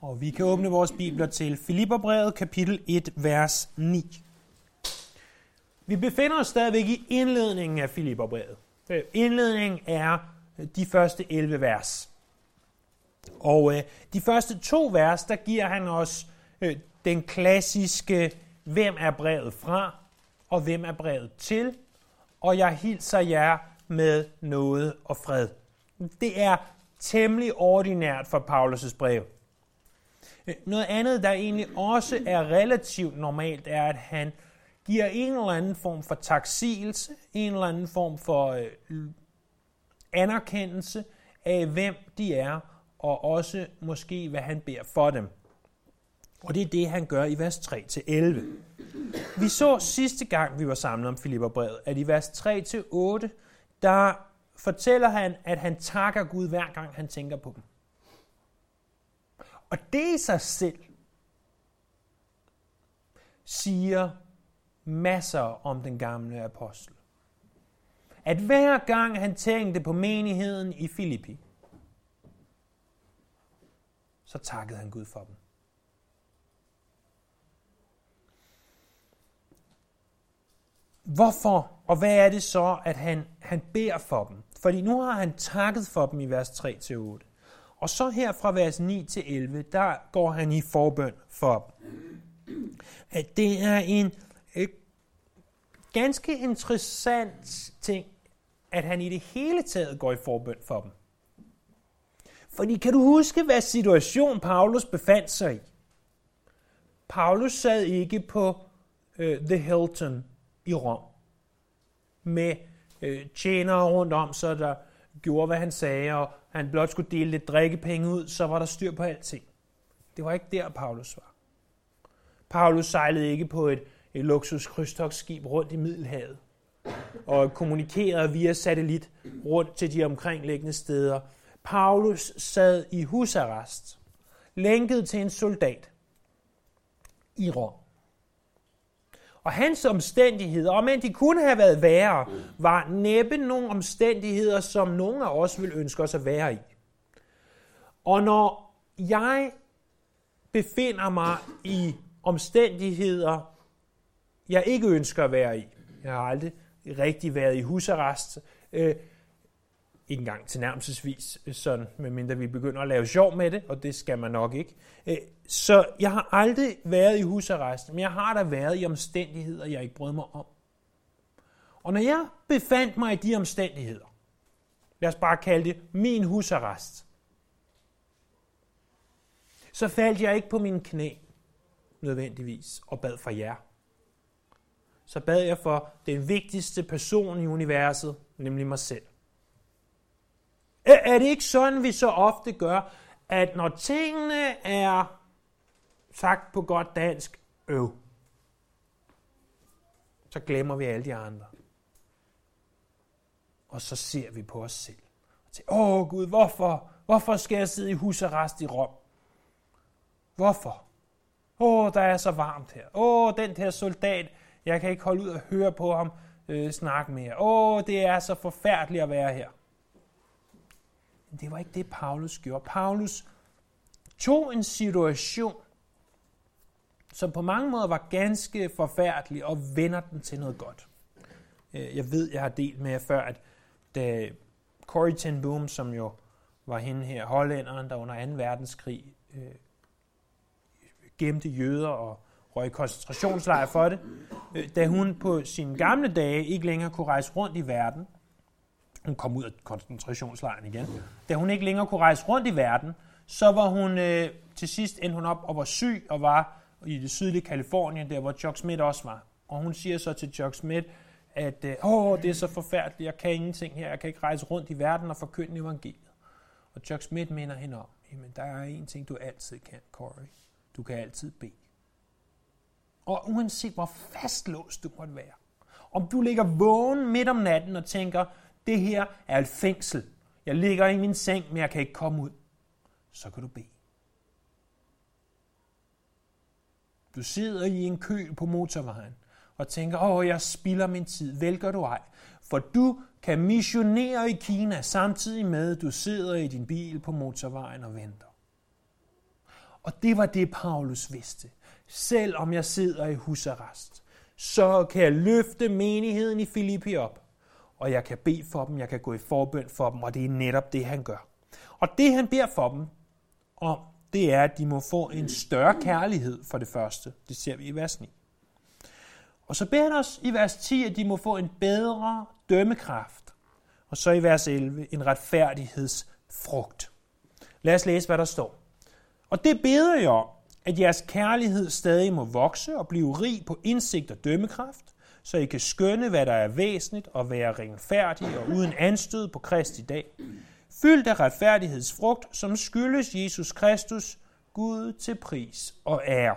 Og vi kan åbne vores bibler til Filipperbrevet kapitel 1, vers 9. Vi befinder os stadigvæk i indledningen af Filipperbrevet. Øh, indledningen er de første 11 vers. Og øh, de første to vers, der giver han os øh, den klassiske, hvem er brevet fra, og hvem er brevet til, og jeg hilser jer med noget og fred. Det er temmelig ordinært for Paulus' brev. Noget andet, der egentlig også er relativt normalt, er, at han giver en eller anden form for taksigelse, en eller anden form for øh, anerkendelse af, hvem de er, og også måske, hvad han beder for dem. Og det er det, han gør i vers 3-11. Vi så sidste gang, vi var samlet om Filipperbrevet, at i vers 3-8, der fortæller han, at han takker Gud hver gang, han tænker på dem. Og det i sig selv siger masser om den gamle apostel. At hver gang han tænkte på menigheden i Filippi, så takkede han Gud for dem. Hvorfor og hvad er det så, at han, han beder for dem? Fordi nu har han takket for dem i vers 3-8. Og så her fra vers 9 til 11, der går han i forbøn for. At det er en øh, ganske interessant ting, at han i det hele taget går i forbøn for dem. Fordi kan du huske, hvad situation Paulus befandt sig i? Paulus sad ikke på øh, The Hilton i Rom med øh, tjenere rundt om, så der gjorde, hvad han sagde, og han blot skulle dele lidt drikkepenge ud, så var der styr på alting. Det var ikke der, Paulus var. Paulus sejlede ikke på et, et luksus krydstogsskib rundt i Middelhavet og kommunikerede via satellit rundt til de omkringliggende steder. Paulus sad i husarrest, lænket til en soldat i Rom. Og hans omstændigheder, om end de kunne have været værre, var næppe nogle omstændigheder, som nogen af os vil ønske os at være i. Og når jeg befinder mig i omstændigheder, jeg ikke ønsker at være i, jeg har aldrig rigtig været i husarrest, øh, ikke engang tilnærmelsesvis, øh, sådan, medmindre vi begynder at lave sjov med det, og det skal man nok ikke. Øh, så jeg har aldrig været i husarrest, men jeg har da været i omstændigheder, jeg ikke brød mig om. Og når jeg befandt mig i de omstændigheder, lad os bare kalde det min husarrest, så faldt jeg ikke på mine knæ nødvendigvis og bad for jer. Så bad jeg for den vigtigste person i universet, nemlig mig selv. Er det ikke sådan, vi så ofte gør, at når tingene er sagt på godt dansk, øv, så glemmer vi alle de andre. Og så ser vi på os selv. Og tænker, åh Gud, hvorfor? Hvorfor skal jeg sidde i husarrest i Rom? Hvorfor? Åh, der er så varmt her. Åh, den der soldat, jeg kan ikke holde ud og høre på ham øh, snakke mere. Åh, det er så forfærdeligt at være her. Det var ikke det, Paulus gjorde. Paulus tog en situation, som på mange måder var ganske forfærdelig, og vender den til noget godt. Øh, jeg ved, jeg har delt med jer før, at da Corrie ten Boom, som jo var hende her, hollænderen, der under 2. verdenskrig øh, gemte jøder og røg i koncentrationslejr for det, øh, da hun på sine gamle dage ikke længere kunne rejse rundt i verden, hun kom ud af koncentrationslejren igen, da hun ikke længere kunne rejse rundt i verden, så var hun øh, til sidst endte hun op og var syg og var i det sydlige Kalifornien, der hvor Chuck Smith også var. Og hun siger så til Chuck Smith, at øh, åh, det er så forfærdeligt, jeg kan ingenting her, jeg kan ikke rejse rundt i verden og forkynde evangeliet. Og Chuck Smith minder hende om, jamen der er en ting, du altid kan, Corey. Du kan altid bede. Og uanset hvor fastlåst du måtte være, om du ligger vågen midt om natten og tænker, det her er et fængsel, jeg ligger i min seng, men jeg kan ikke komme ud, så kan du bede. Du sidder i en kø på motorvejen og tænker, åh, jeg spilder min tid. Vælger du ej? For du kan missionere i Kina samtidig med, at du sidder i din bil på motorvejen og venter. Og det var det, Paulus vidste. Selvom jeg sidder i husarrest, så kan jeg løfte menigheden i Filippi op. Og jeg kan bede for dem, jeg kan gå i forbøn for dem, og det er netop det, han gør. Og det, han beder for dem om, det er, at de må få en større kærlighed for det første. Det ser vi i vers 9. Og så beder han os i vers 10, at de må få en bedre dømmekraft. Og så i vers 11, en retfærdighedsfrugt. Lad os læse, hvad der står. Og det beder jeg om, at jeres kærlighed stadig må vokse og blive rig på indsigt og dømmekraft, så I kan skønne, hvad der er væsentligt og være renfærdige og uden anstød på Kristi dag. Fyldt af retfærdighedsfrugt, som skyldes Jesus Kristus, Gud til pris og ære.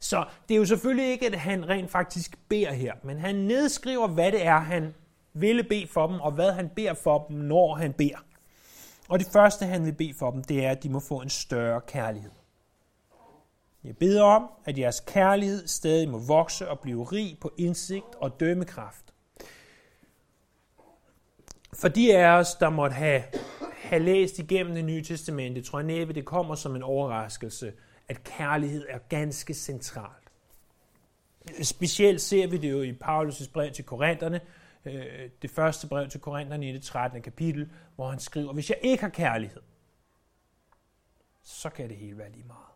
Så det er jo selvfølgelig ikke, at han rent faktisk beder her, men han nedskriver, hvad det er, han ville bede for dem, og hvad han beder for dem, når han beder. Og det første, han vil bede for dem, det er, at de må få en større kærlighed. Jeg beder om, at jeres kærlighed stadig må vokse og blive rig på indsigt og dømmekraft. For de af os, der måtte have, have læst igennem det nye testamente, tror jeg næppe, det kommer som en overraskelse, at kærlighed er ganske centralt. Specielt ser vi det jo i Paulus' brev til Korintherne, øh, det første brev til Korintherne i det 13. kapitel, hvor han skriver, hvis jeg ikke har kærlighed, så kan det hele være lige meget.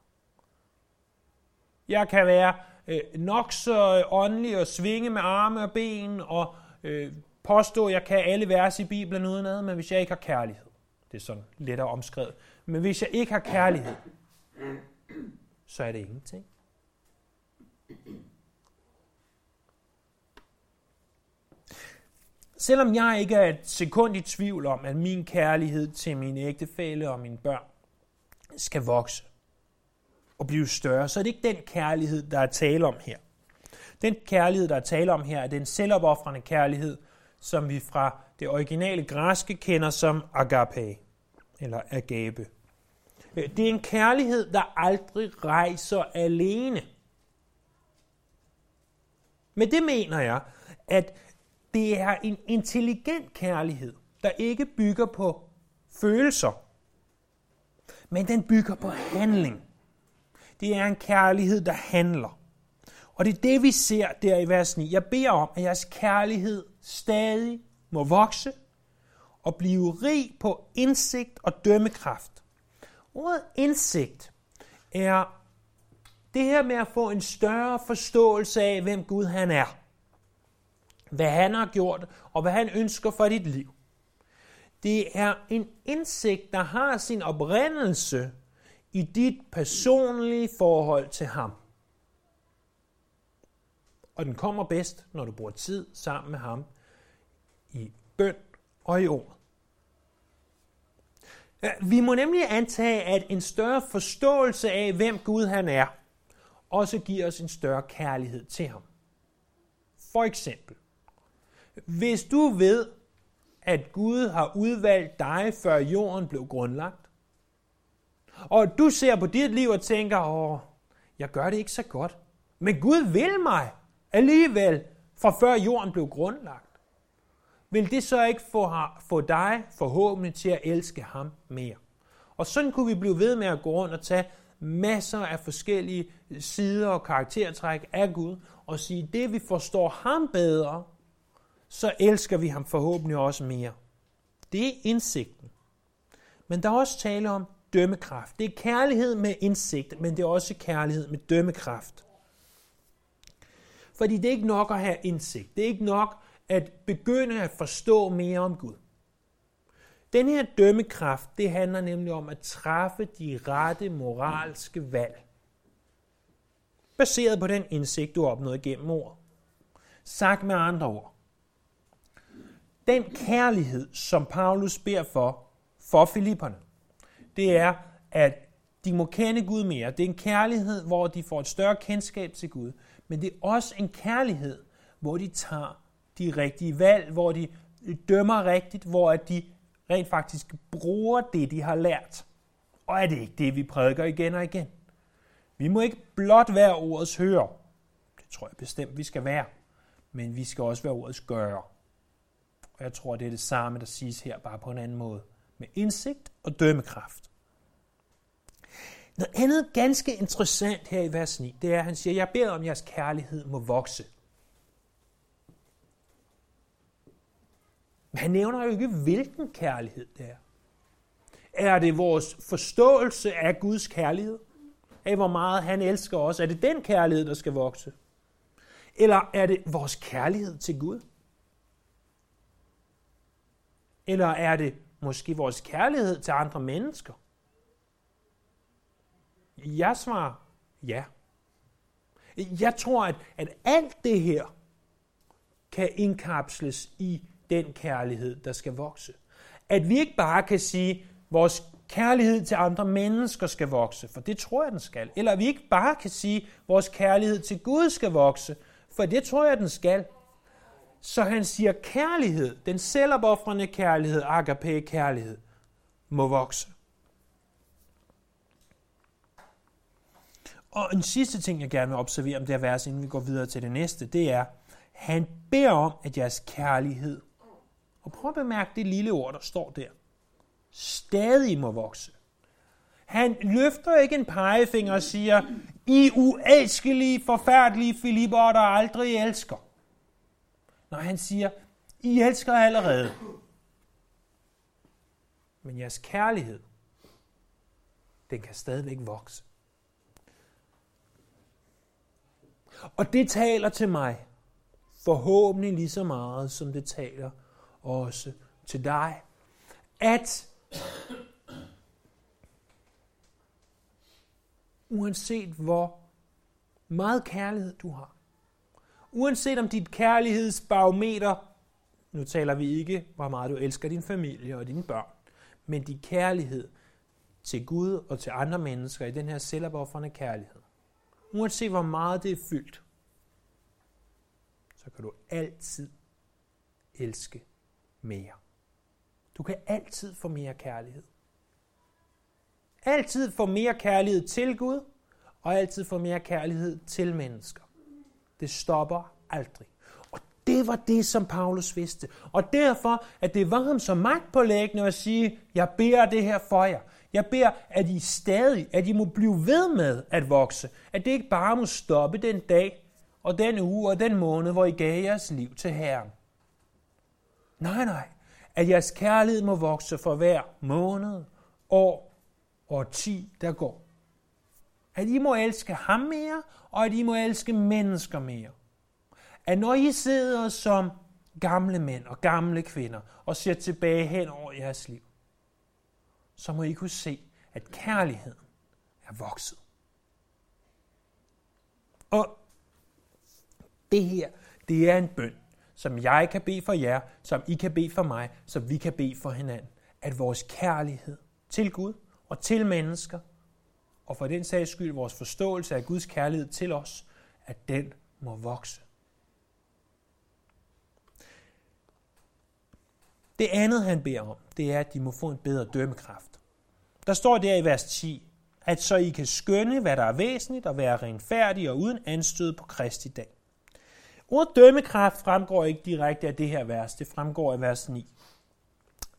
Jeg kan være øh, nok så åndelig og svinge med arme og ben og øh, påstå, at jeg kan alle vers i Bibelen udenad, men hvis jeg ikke har kærlighed, det er sådan lettere omskrevet, men hvis jeg ikke har kærlighed, så er det ingenting. Selvom jeg ikke er et sekund i tvivl om, at min kærlighed til min ægtefælle og mine børn skal vokse og blive større, så er det ikke den kærlighed, der er tale om her. Den kærlighed, der er tale om her, er den selvopoffrende kærlighed, som vi fra det originale græske kender som agape, eller agape. Øh, det er en kærlighed, der aldrig rejser alene. Men det mener jeg, at det er en intelligent kærlighed, der ikke bygger på følelser, men den bygger på handling. Det er en kærlighed, der handler. Og det er det, vi ser der i vers 9. Jeg beder om, at jeres kærlighed stadig må vokse og blive rig på indsigt og dømmekraft. Ordet indsigt er det her med at få en større forståelse af, hvem Gud han er. Hvad han har gjort, og hvad han ønsker for dit liv. Det er en indsigt, der har sin oprindelse i dit personlige forhold til ham. Og den kommer bedst, når du bruger tid sammen med ham i bøn og i ord. Vi må nemlig antage, at en større forståelse af, hvem Gud han er, også giver os en større kærlighed til ham. For eksempel, hvis du ved, at Gud har udvalgt dig, før jorden blev grundlagt, og du ser på dit liv og tænker, åh, jeg gør det ikke så godt, men Gud vil mig alligevel, fra før jorden blev grundlagt vil det så ikke få, få dig forhåbentlig til at elske ham mere? Og sådan kunne vi blive ved med at gå rundt og tage masser af forskellige sider og karaktertræk af Gud, og sige, det vi forstår ham bedre, så elsker vi ham forhåbentlig også mere. Det er indsigten. Men der er også tale om dømmekraft. Det er kærlighed med indsigt, men det er også kærlighed med dømmekraft. Fordi det er ikke nok at have indsigt. Det er ikke nok at begynde at forstå mere om Gud. Den her dømmekraft, det handler nemlig om at træffe de rette moralske valg. Baseret på den indsigt, du har opnået gennem ord. Sagt med andre ord. Den kærlighed, som Paulus beder for, for Filipperne, det er, at de må kende Gud mere. Det er en kærlighed, hvor de får et større kendskab til Gud. Men det er også en kærlighed, hvor de tager de rigtige valg, hvor de dømmer rigtigt, hvor de rent faktisk bruger det, de har lært. Og er det ikke det, vi prædiker igen og igen? Vi må ikke blot være ordets hører. Det tror jeg bestemt, vi skal være. Men vi skal også være ordets gøre. Og jeg tror, det er det samme, der siges her, bare på en anden måde. Med indsigt og dømmekraft. Noget andet ganske interessant her i vers 9, det er, at han siger, jeg beder om, at jeres kærlighed må vokse. Men han nævner jo ikke, hvilken kærlighed det er. Er det vores forståelse af Guds kærlighed? Af hvor meget han elsker os? Er det den kærlighed, der skal vokse? Eller er det vores kærlighed til Gud? Eller er det måske vores kærlighed til andre mennesker? Jeg svarer ja. Jeg tror, at, at alt det her kan indkapsles i den kærlighed, der skal vokse. At vi ikke bare kan sige, at vores kærlighed til andre mennesker skal vokse, for det tror jeg, den skal. Eller at vi ikke bare kan sige, at vores kærlighed til Gud skal vokse, for det tror jeg, den skal. Så han siger, kærlighed, den selvopoffrende kærlighed, agape kærlighed, må vokse. Og en sidste ting, jeg gerne vil observere om det her vers, inden vi går videre til det næste, det er, han beder om, at jeres kærlighed, og prøv at bemærke det lille ord, der står der, stadig må vokse. Han løfter ikke en pegefinger og siger, I uelskelige, forfærdelige Filipper, der aldrig elsker. Når han siger, I elsker allerede. Men jeres kærlighed, den kan stadigvæk vokse. Og det taler til mig forhåbentlig lige så meget, som det taler også til dig. At uanset hvor meget kærlighed du har, uanset om dit kærlighedsbarometer, nu taler vi ikke, hvor meget du elsker din familie og dine børn, men din kærlighed til Gud og til andre mennesker i den her selvopoffrende kærlighed, uanset hvor meget det er fyldt, så kan du altid elske mere. Du kan altid få mere kærlighed. Altid få mere kærlighed til Gud, og altid få mere kærlighed til mennesker. Det stopper aldrig. Og det var det, som Paulus vidste. Og derfor, at det var ham som magt på at sige, jeg beder det her for jer. Jeg beder, at I stadig, at I må blive ved med at vokse. At det ikke bare må stoppe den dag, og den uge og den måned, hvor I gav jeres liv til Herren. Nej, nej. At jeres kærlighed må vokse for hver måned, år og ti, der går. At I må elske ham mere, og at I må elske mennesker mere. At når I sidder som gamle mænd og gamle kvinder og ser tilbage hen over jeres liv, så må I kunne se, at kærligheden er vokset. Og det her, det er en bøn, som jeg kan bede for jer, som I kan bede for mig, som vi kan bede for hinanden. At vores kærlighed til Gud og til mennesker, og for den sags skyld vores forståelse af Guds kærlighed til os, at den må vokse. Det andet, han beder om, det er, at de må få en bedre dømmekraft. Der står der i vers 10, at så I kan skønne, hvad der er væsentligt, og være renfærdige og uden anstød på Kristi dag. Ordet dømmekraft fremgår ikke direkte af det her vers, det fremgår af vers 9.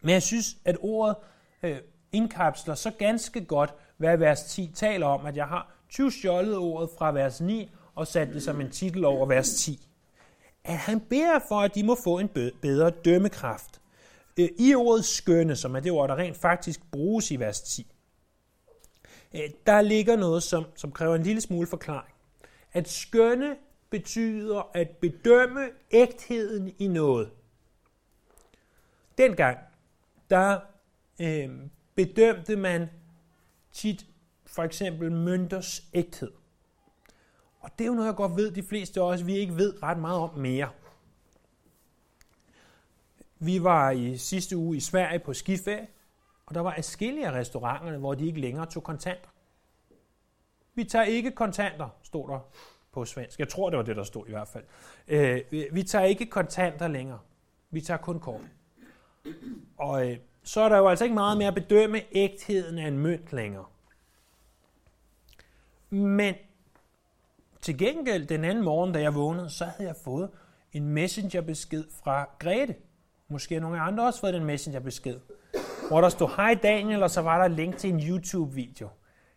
Men jeg synes, at ordet øh, indkapsler så ganske godt, hvad vers 10 taler om, at jeg har 20 stjålet ordet fra vers 9 og sat det som en titel over vers 10. At han beder for, at de må få en bedre dømmekraft. Øh, I ordet skønne, som er det ord, der rent faktisk bruges i vers 10, øh, der ligger noget, som, som kræver en lille smule forklaring. At skønne betyder at bedømme ægtheden i noget. Dengang, der øh, bedømte man tit for eksempel mønters ægthed. Og det er jo noget, jeg godt ved, de fleste af os, vi ikke ved ret meget om mere. Vi var i sidste uge i Sverige på skiferie, og der var adskillige af restauranterne, hvor de ikke længere tog kontanter. Vi tager ikke kontanter, stod der på svensk. Jeg tror, det var det, der stod i hvert fald. Øh, vi tager ikke kontanter længere. Vi tager kun kort. Og øh, så er der jo altså ikke meget mere at bedømme ægtheden af en mønt længere. Men til gengæld den anden morgen, da jeg vågnede, så havde jeg fået en messengerbesked fra Grete. Måske nogle andre også fået den messengerbesked. Hvor der stod, hej Daniel, og så var der et link til en YouTube-video.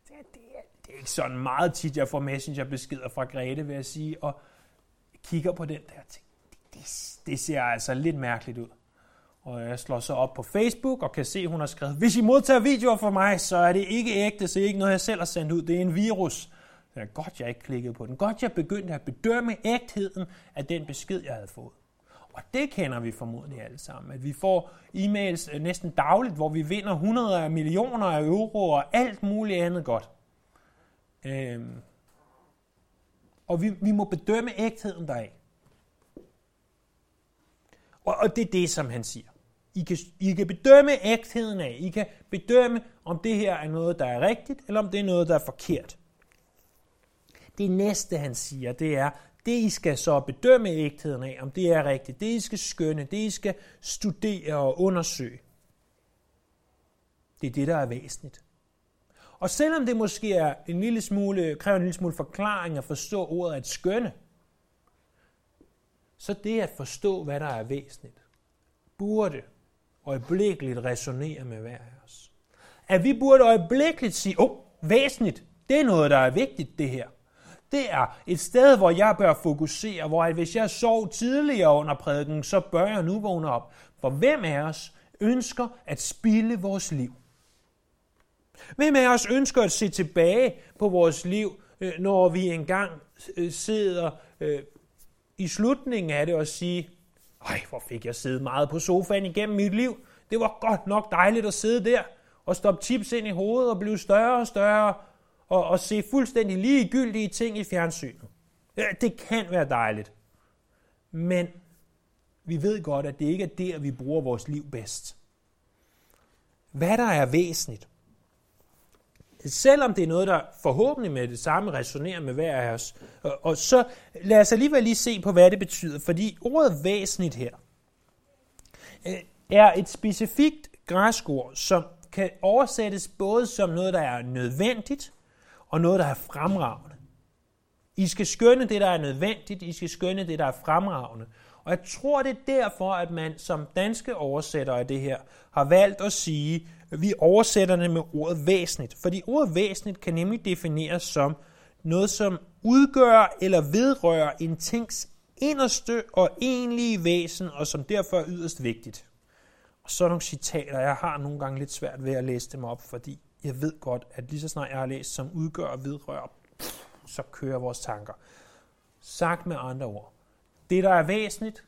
det, er, det er ikke sådan meget tit, jeg får messengerbeskeder fra Grete, vil jeg sige, og kigger på den der ting. Det, det, det ser altså lidt mærkeligt ud. Og jeg slår så op på Facebook og kan se, at hun har skrevet, hvis I modtager videoer fra mig, så er det ikke ægte, så er det ikke noget, jeg selv har sendt ud. Det er en virus. Det er godt, jeg ikke klikkede på den. Godt, jeg begyndte at bedømme ægtheden af den besked, jeg havde fået. Og det kender vi formodentlig alle sammen, at vi får e-mails øh, næsten dagligt, hvor vi vinder 100 af millioner af euro og alt muligt andet godt. Øhm. Og vi, vi må bedømme ægtheden deraf. Og, og det er det, som han siger. I kan, I kan bedømme ægtheden af. I kan bedømme, om det her er noget, der er rigtigt, eller om det er noget, der er forkert. Det næste, han siger, det er, det I skal så bedømme ægtheden af, om det er rigtigt. Det I skal skønne, det I skal studere og undersøge. Det er det, der er væsentligt. Og selvom det måske er en lille smule, kræver en lille smule forklaring at forstå ordet at skønne, så det at forstå, hvad der er væsentligt, burde øjeblikkeligt resonere med hver af os. At vi burde øjeblikkeligt sige, åh, oh, væsentligt, det er noget, der er vigtigt, det her. Det er et sted, hvor jeg bør fokusere, hvor at hvis jeg sov tidligere under prædiken, så bør jeg nu vågne op. For hvem af os ønsker at spille vores liv? Hvem af os ønsker at se tilbage på vores liv, øh, når vi engang øh, sidder øh, i slutningen af det og sige, ej, hvor fik jeg siddet meget på sofaen igennem mit liv. Det var godt nok dejligt at sidde der og stoppe chips ind i hovedet og blive større og større og, og se fuldstændig ligegyldige ting i fjernsynet. Ja, det kan være dejligt. Men vi ved godt, at det ikke er der, vi bruger vores liv bedst. Hvad der er væsentligt, selvom det er noget, der forhåbentlig med det samme resonerer med hver af os. Og, og så lad os alligevel lige se på, hvad det betyder, fordi ordet væsentligt her øh, er et specifikt græsk ord, som kan oversættes både som noget, der er nødvendigt, og noget, der er fremragende. I skal skønne det, der er nødvendigt, I skal skønne det, der er fremragende. Og jeg tror, det er derfor, at man som danske oversætter af det her har valgt at sige, vi oversætter det med ordet væsentligt. Fordi ordet væsentligt kan nemlig defineres som noget, som udgør eller vedrører en tings inderste og egentlige væsen, og som derfor er yderst vigtigt. Og så nogle citater, jeg har nogle gange lidt svært ved at læse dem op, fordi jeg ved godt, at lige så snart jeg har læst, som udgør og vedrører, så kører vores tanker. Sagt med andre ord. Det, der er væsentligt,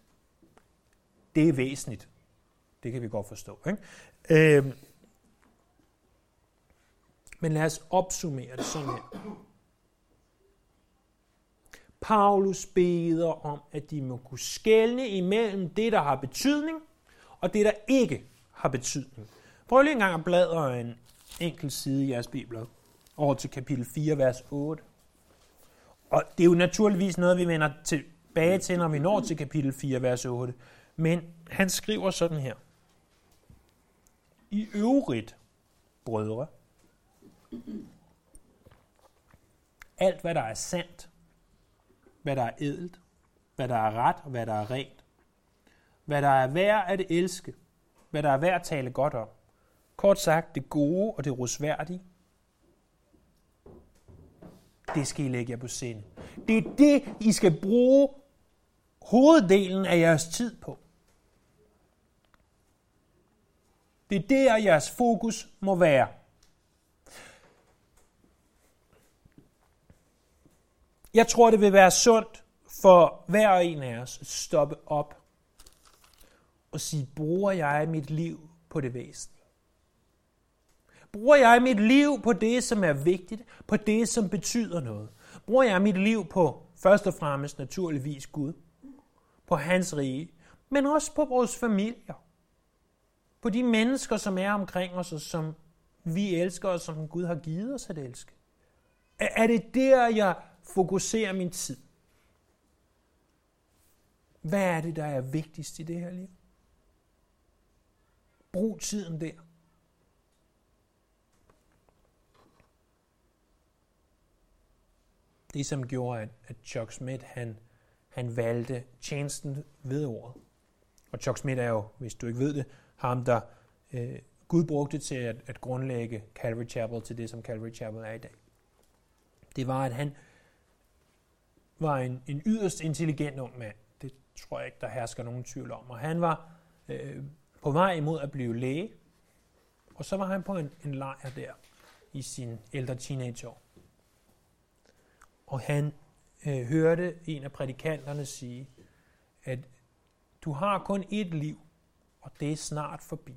det er væsentligt. Det kan vi godt forstå. Ikke? Øh, men lad os opsummere det sådan her. Paulus beder om, at de må kunne skelne imellem det, der har betydning, og det, der ikke har betydning. Prøv lige en gang at bladre en enkelt side i jeres bibler over til kapitel 4, vers 8. Og det er jo naturligvis noget, vi vender tilbage til, når vi når til kapitel 4, vers 8. Men han skriver sådan her. I øvrigt, brødre, Mm-hmm. alt, hvad der er sandt, hvad der er edelt, hvad der er ret og hvad der er rent, hvad der er værd at elske, hvad der er værd at tale godt om. Kort sagt, det gode og det rosværdige, det skal I lægge jer på sinde. Det er det, I skal bruge hoveddelen af jeres tid på. Det er der, jeres fokus må være. Jeg tror, det vil være sundt for hver og en af os at stoppe op og sige, bruger jeg mit liv på det væsentlige? Bruger jeg mit liv på det, som er vigtigt, på det, som betyder noget? Bruger jeg mit liv på først og fremmest naturligvis Gud, på hans rige, men også på vores familier, på de mennesker, som er omkring os, og som vi elsker, og som Gud har givet os at elske? Er det der, jeg fokuserer min tid? Hvad er det, der er vigtigst i det her liv? Brug tiden der. Det, som gjorde, at, at Chuck Smith han, han valgte tjenesten ved ordet. Og Chuck Smith er jo, hvis du ikke ved det, ham, der øh, Gud brugte til at, at grundlægge Calvary Chapel til det, som Calvary Chapel er i dag. Det var, at han var en, en yderst intelligent ung mand. Det tror jeg ikke, der hersker nogen tvivl om. Og han var øh, på vej imod at blive læge, og så var han på en, en lejr der i sin ældre teenageår. Og han øh, hørte en af prædikanterne sige, at du har kun ét liv, og det er snart forbi.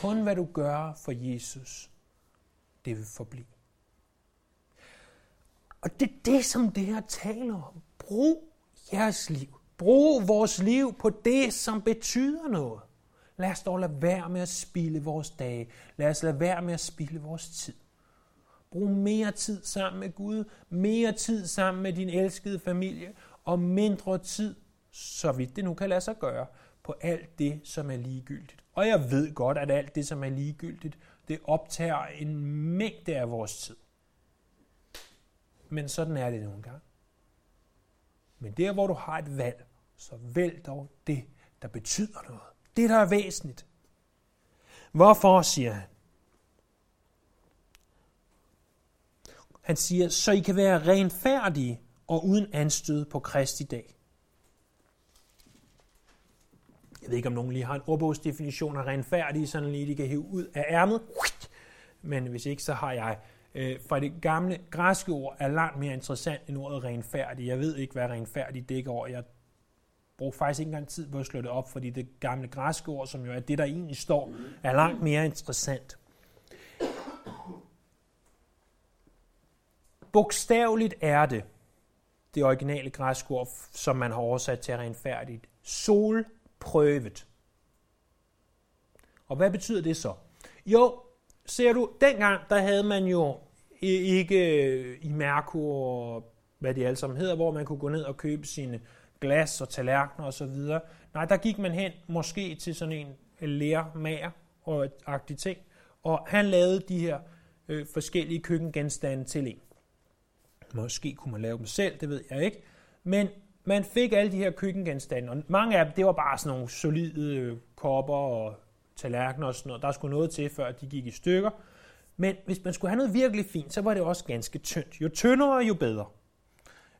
Kun hvad du gør for Jesus, det vil forblive. Og det er det, som det her taler om. Brug jeres liv. Brug vores liv på det, som betyder noget. Lad os dog lade være med at spille vores dage. Lad os lade være med at spille vores tid. Brug mere tid sammen med Gud, mere tid sammen med din elskede familie, og mindre tid, så vidt det nu kan lade sig gøre, på alt det, som er ligegyldigt. Og jeg ved godt, at alt det, som er ligegyldigt, det optager en mængde af vores tid. Men sådan er det nogle gange. Men der, hvor du har et valg, så vælg dog det, der betyder noget. Det, der er væsentligt. Hvorfor, siger han? Han siger, så I kan være renfærdige og uden anstød på Kristi dag. Jeg ved ikke, om nogen lige har en ordbogsdefinition af renfærdige, sådan lige de kan hive ud af ærmet. Men hvis ikke, så har jeg. Øh, for det gamle græske ord er langt mere interessant end ordet renfærdig. Jeg ved ikke, hvad renfærdig dækker over. Jeg brugte faktisk ikke engang tid på at slå det op, fordi det gamle græske ord, som jo er det, der egentlig står, er langt mere interessant. Bogstaveligt er det, det originale græske ord, som man har oversat til renfærdigt, solprøvet. Og hvad betyder det så? Jo, ser du, dengang der havde man jo ikke øh, i Merkur, hvad de alle sammen hedder, hvor man kunne gå ned og købe sine glas og tallerkener og så videre. Nej, der gik man hen måske til sådan en lærmager og et agtigt ting, og han lavede de her øh, forskellige køkkengenstande til en. Måske kunne man lave dem selv, det ved jeg ikke. Men man fik alle de her køkkengenstande, og mange af dem, det var bare sådan nogle solide øh, kopper og tallerkener og sådan noget. Der skulle noget til, før de gik i stykker. Men hvis man skulle have noget virkelig fint, så var det også ganske tyndt. Jo tyndere, jo bedre.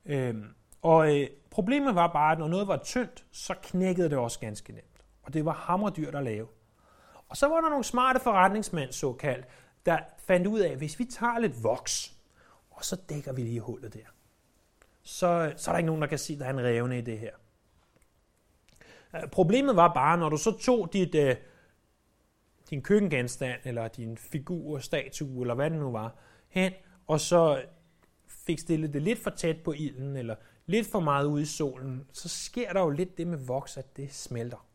Øhm, og øh, problemet var bare, at når noget var tyndt, så knækkede det også ganske nemt. Og det var hammerdyrt at lave. Og så var der nogle smarte forretningsmænd, såkaldt, der fandt ud af, at hvis vi tager lidt voks, og så dækker vi lige hullet der, så, så er der ikke nogen, der kan sige, at der er en revne i det her. Øh, problemet var bare, når du så tog dit, øh, din køkkengenstand, eller din figur, statue, eller hvad det nu var, hen, og så fik stillet det lidt for tæt på ilden, eller lidt for meget ude i solen, så sker der jo lidt det med voks, at det smelter.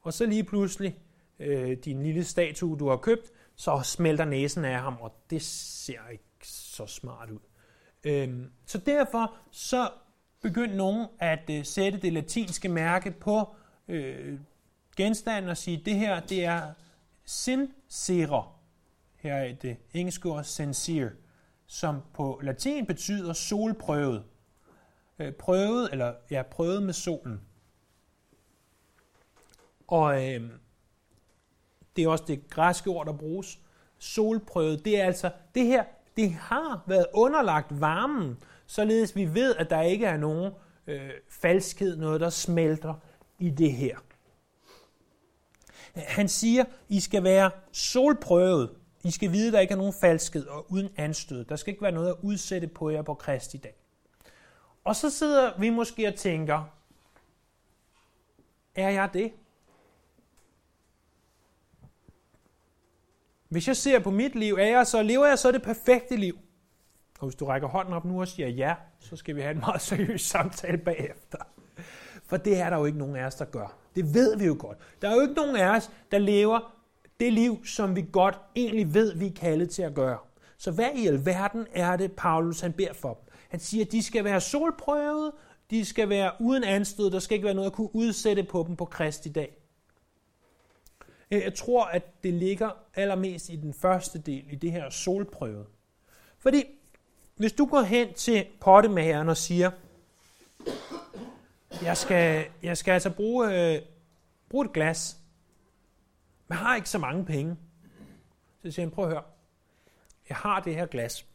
Og så lige pludselig, øh, din lille statue, du har købt, så smelter næsen af ham, og det ser ikke så smart ud. Øhm, så derfor så begyndte nogen at øh, sætte det latinske mærke på øh, genstanden og sige, det her det er sincere. Her er det engelske ord sincere, som på latin betyder solprøvet. Øh, prøvet, eller ja, prøvet med solen. Og øh, det er også det græske ord, der bruges. Solprøvet, det er altså, det her, det har været underlagt varmen, således vi ved, at der ikke er nogen øh, falskhed, noget der smelter i det her. Han siger, I skal være solprøvet. I skal vide, at der ikke er nogen falskhed og uden anstød. Der skal ikke være noget at udsætte på jer på Kristi dag. Og så sidder vi måske og tænker, er jeg det? Hvis jeg ser på mit liv, er jeg så, lever jeg så det perfekte liv? Og hvis du rækker hånden op nu og siger ja, så skal vi have en meget seriøs samtale bagefter. For det er der jo ikke nogen af os, der gør. Det ved vi jo godt. Der er jo ikke nogen af os, der lever det liv, som vi godt egentlig ved, vi er kaldet til at gøre. Så hvad i alverden er det, Paulus han beder for dem? Han siger, at de skal være solprøvet, de skal være uden anstød, der skal ikke være noget at kunne udsætte på dem på Kristi dag. Øh, jeg tror, at det ligger allermest i den første del, i det her solprøvet. Fordi hvis du går hen til pottemageren og siger, jeg skal, jeg skal altså bruge, øh, bruge et glas, man har ikke så mange penge. Så siger han, prøv at høre, jeg har det her glas.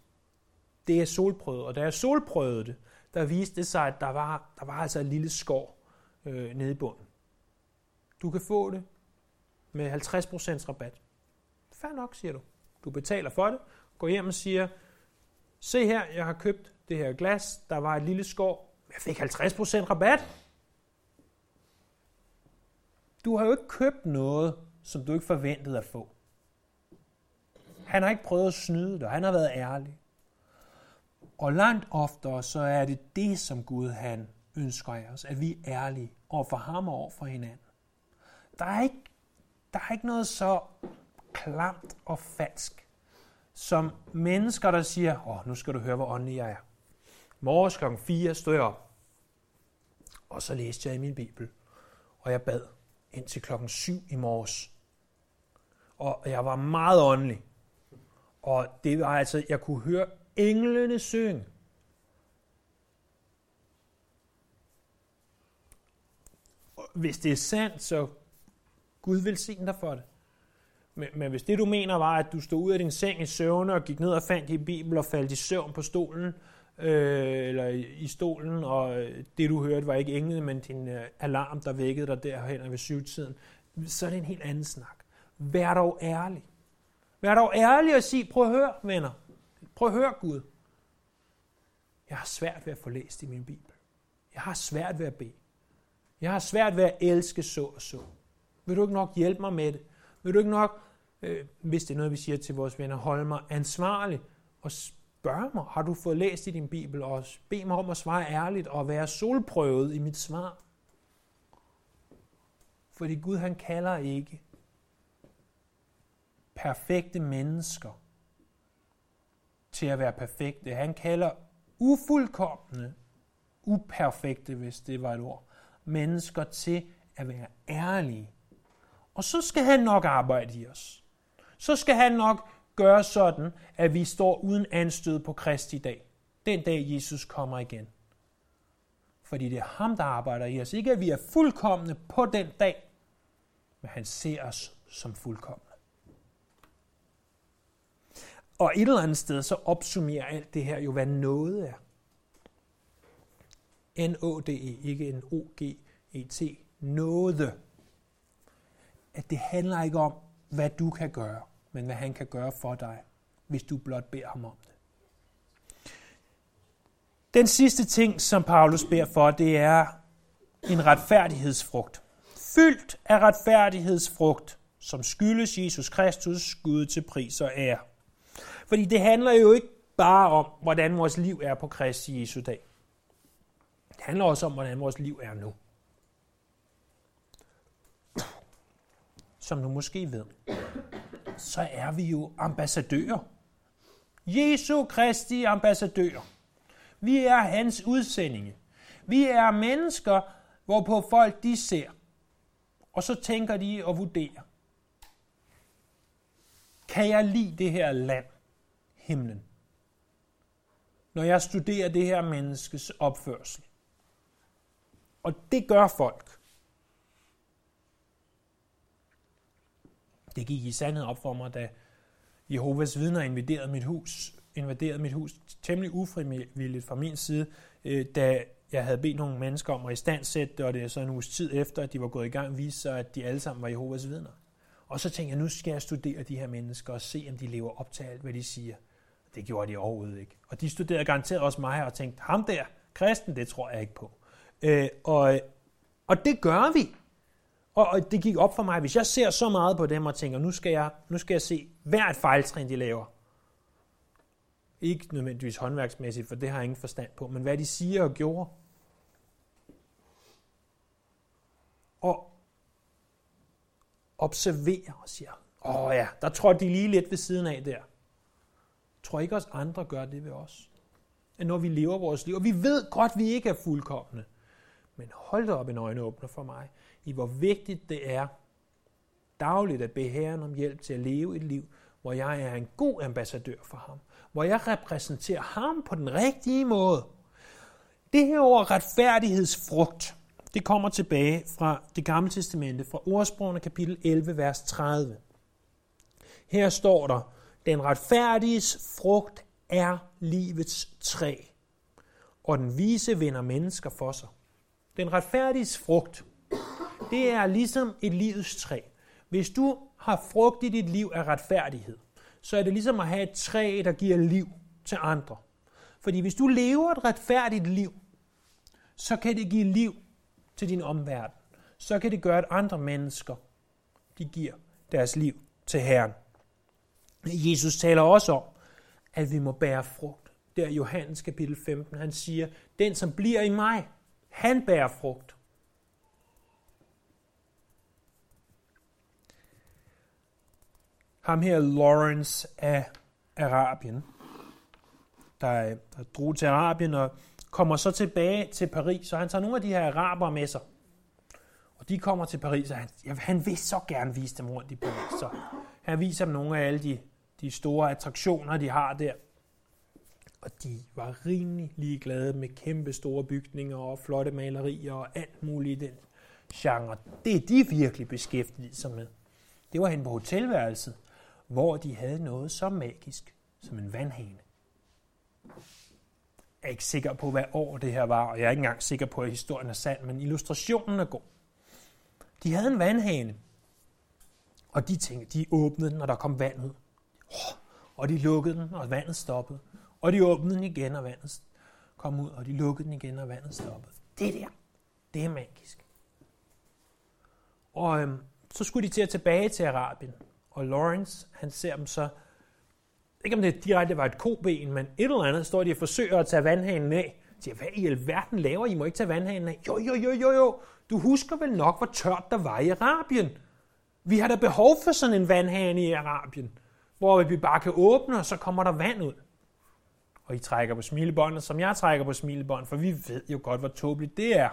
Det er solprøvet, og da jeg solprøvede det, der viste det sig, at der var, der var altså et lille skår øh, nede i bunden. Du kan få det med 50% rabat. Fair nok, siger du. Du betaler for det, går hjem og siger, se her, jeg har købt det her glas, der var et lille skår, jeg fik 50% rabat. Du har jo ikke købt noget, som du ikke forventede at få. Han har ikke prøvet at snyde dig, han har været ærlig. Og langt oftere, så er det det, som Gud han ønsker af os, at vi er ærlige over for ham og over for hinanden. Der er ikke, der er ikke noget så klamt og falsk, som mennesker, der siger, åh, nu skal du høre, hvor åndelig jeg er. Morges kl. 4 stod jeg op, og så læste jeg i min bibel, og jeg bad indtil klokken 7 i morges. Og jeg var meget åndelig. Og det var altså, jeg kunne høre englene synge. Hvis det er sandt, så Gud velsigne dig for det. Men, men hvis det du mener var, at du stod ud af din seng i søvne og gik ned og fandt din bibel og faldt i søvn på stolen, øh, eller i, i stolen, og øh, det du hørte var ikke engle, men din øh, alarm, der vækkede dig derhen ved syvtiden, så er det en helt anden snak. Vær dog ærlig. Vær dog ærlig og sig, prøv at høre, venner. Prøv at høre, Gud. Jeg har svært ved at få læst i min bibel. Jeg har svært ved at bede. Jeg har svært ved at elske så og så. Vil du ikke nok hjælpe mig med det? Vil du ikke nok, øh, hvis det er noget, vi siger til vores venner, holde mig ansvarlig og spørge mig, har du fået læst i din bibel, også? bed mig om at svare ærligt og være solprøvet i mit svar? Fordi Gud han kalder ikke perfekte mennesker til at være perfekte. Han kalder ufuldkommende, uperfekte, hvis det var et ord, mennesker til at være ærlige. Og så skal han nok arbejde i os. Så skal han nok gøre sådan, at vi står uden anstød på Kristi dag. Den dag Jesus kommer igen. Fordi det er ham, der arbejder i os. Ikke at vi er fuldkommende på den dag, men han ser os som fuldkommende. Og et eller andet sted, så opsummerer alt det her jo, hvad noget er. N-O-D-E, ikke en O-G-E-T. Noget. At det handler ikke om, hvad du kan gøre, men hvad han kan gøre for dig, hvis du blot beder ham om det. Den sidste ting, som Paulus beder for, det er en retfærdighedsfrugt. Fyldt af retfærdighedsfrugt, som skyldes Jesus Kristus Gud til pris og ære. Fordi det handler jo ikke bare om, hvordan vores liv er på Kristi Jesu dag. Det handler også om, hvordan vores liv er nu. Som du måske ved, så er vi jo ambassadører. Jesu Kristi ambassadører. Vi er hans udsendinge. Vi er mennesker, hvorpå folk de ser. Og så tænker de og vurderer. Kan jeg lide det her land? himlen. Når jeg studerer det her menneskes opførsel. Og det gør folk. Det gik i sandhed op for mig, da Jehovas vidner invaderede mit hus, invaderede mit hus temmelig ufrivilligt fra min side, øh, da jeg havde bedt nogle mennesker om at istandsætte det, og det er så en uges tid efter, at de var gået i gang, viste sig, at de alle sammen var Jehovas vidner. Og så tænkte jeg, nu skal jeg studere de her mennesker og se, om de lever op til alt, hvad de siger. Det gjorde de overhovedet ikke. Og de studerede garanteret også mig og tænkte, ham der, kristen, det tror jeg ikke på. Øh, og, og det gør vi. Og, og det gik op for mig, hvis jeg ser så meget på dem og tænker, nu skal jeg, nu skal jeg se hvert fejltrin, de laver. Ikke nødvendigvis håndværksmæssigt, for det har jeg ingen forstand på, men hvad de siger og gjorde. Og observerer og siger, åh ja, der tror de lige lidt ved siden af der. Tror ikke også andre gør det ved os? At når vi lever vores liv, og vi ved godt, vi ikke er fuldkommende, men hold da op en øjne åbner for mig, i hvor vigtigt det er dagligt at bede Herren om hjælp til at leve et liv, hvor jeg er en god ambassadør for ham. Hvor jeg repræsenterer ham på den rigtige måde. Det her ord retfærdighedsfrugt, det kommer tilbage fra det gamle testamente, fra ordsprogene kapitel 11, vers 30. Her står der, den retfærdiges frugt er livets træ, og den vise vinder mennesker for sig. Den retfærdiges frugt, det er ligesom et livets træ. Hvis du har frugt i dit liv af retfærdighed, så er det ligesom at have et træ, der giver liv til andre. Fordi hvis du lever et retfærdigt liv, så kan det give liv til din omverden. Så kan det gøre, at andre mennesker de giver deres liv til Herren. Jesus taler også om, at vi må bære frugt. Der i Johannes kapitel 15, han siger, den som bliver i mig, han bærer frugt. Ham her, Lawrence af Arabien, der, der drog til Arabien og kommer så tilbage til Paris, så han tager nogle af de her araber med sig. Og de kommer til Paris, og han, ja, han vil så gerne vise dem rundt i Paris. Så han viser dem nogle af alle de, de store attraktioner, de har der. Og de var rimelig ligeglade med kæmpe store bygninger og flotte malerier og alt muligt i den genre. Det er de virkelig beskæftiget sig med. Det var hen på hotelværelset, hvor de havde noget så magisk som en vandhane. Jeg er ikke sikker på, hvad år det her var, og jeg er ikke engang sikker på, at historien er sand, men illustrationen er god. De havde en vandhane, og de tænkte, de åbnede den, og der kom vand ud. Og de lukkede den, og vandet stoppede. Og de åbnede den igen, og vandet kom ud, og de lukkede den igen, og vandet stoppede. Det der, det er magisk. Og øhm, så skulle de til at tilbage til Arabien. Og Lawrence, han ser dem så, ikke om det direkte var et koben, men et eller andet, står de og forsøger at tage vandhanen af. De siger, hvad i alverden laver I? må ikke tage vandhanen af. Jo, jo, jo, jo, jo. Du husker vel nok, hvor tørt der var i Arabien. Vi har da behov for sådan en vandhane i Arabien, hvor vi bare kan åbne, og så kommer der vand ud. Og I trækker på smilebåndet, som jeg trækker på smilebåndet, for vi ved jo godt, hvor tåbeligt det er.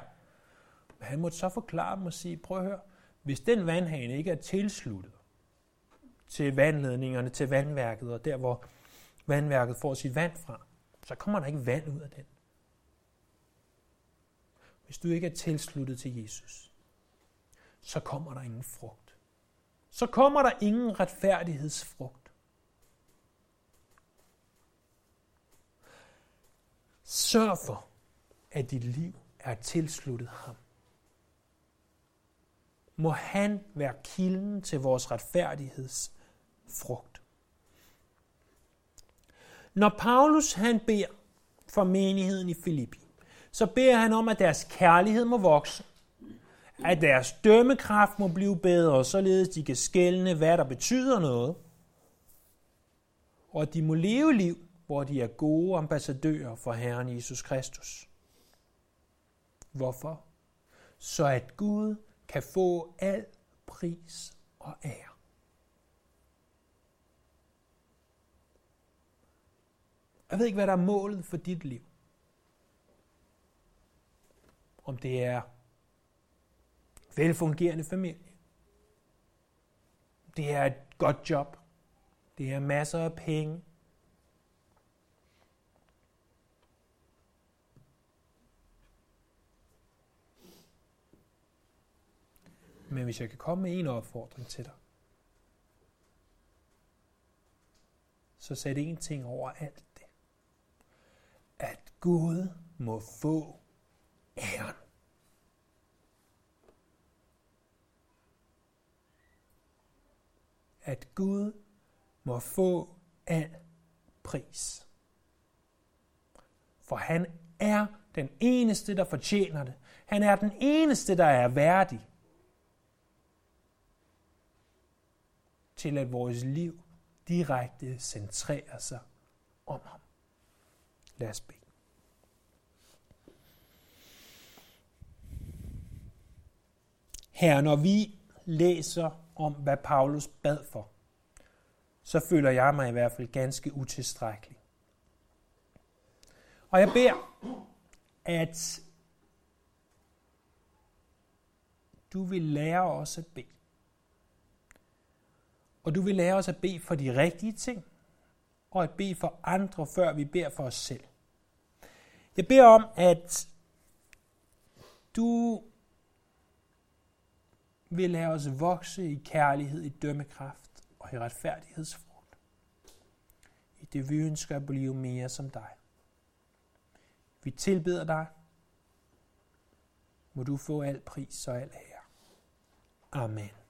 Men han måtte så forklare dem og sige, prøv at høre, hvis den vandhane ikke er tilsluttet til vandledningerne, til vandværket, og der hvor vandværket får sit vand fra, så kommer der ikke vand ud af den. Hvis du ikke er tilsluttet til Jesus, så kommer der ingen frugt. Så kommer der ingen retfærdighedsfrugt. Sørg for, at dit liv er tilsluttet ham. Må han være kilden til vores retfærdigheds frugt. Når Paulus han beder for menigheden i Filippi, så beder han om, at deres kærlighed må vokse, at deres dømmekraft må blive bedre, således de kan skælne, hvad der betyder noget, og at de må leve liv, hvor de er gode ambassadører for Herren Jesus Kristus. Hvorfor? Så at Gud kan få al pris og ære. Jeg ved ikke, hvad der er målet for dit liv. Om det er velfungerende familie. Det er et godt job. Det er masser af penge. Men hvis jeg kan komme med en opfordring til dig, så sæt en ting over alt det. At Gud må få æren. At Gud må få al pris. For han er den eneste, der fortjener det. Han er den eneste, der er værdig til, at vores liv direkte centrerer sig om ham. Lad os bede. Her, når vi læser om, hvad Paulus bad for, så føler jeg mig i hvert fald ganske utilstrækkelig. Og jeg beder, at du vil lære os at bede. Og du vil lære os at bede for de rigtige ting, og at bede for andre, før vi beder for os selv. Jeg beder om, at du vil lade os vokse i kærlighed, i dømmekraft og i retfærdighedsfrugt. I det vi ønsker at blive mere som dig. Vi tilbeder dig. Må du få al pris og al ære. Amen.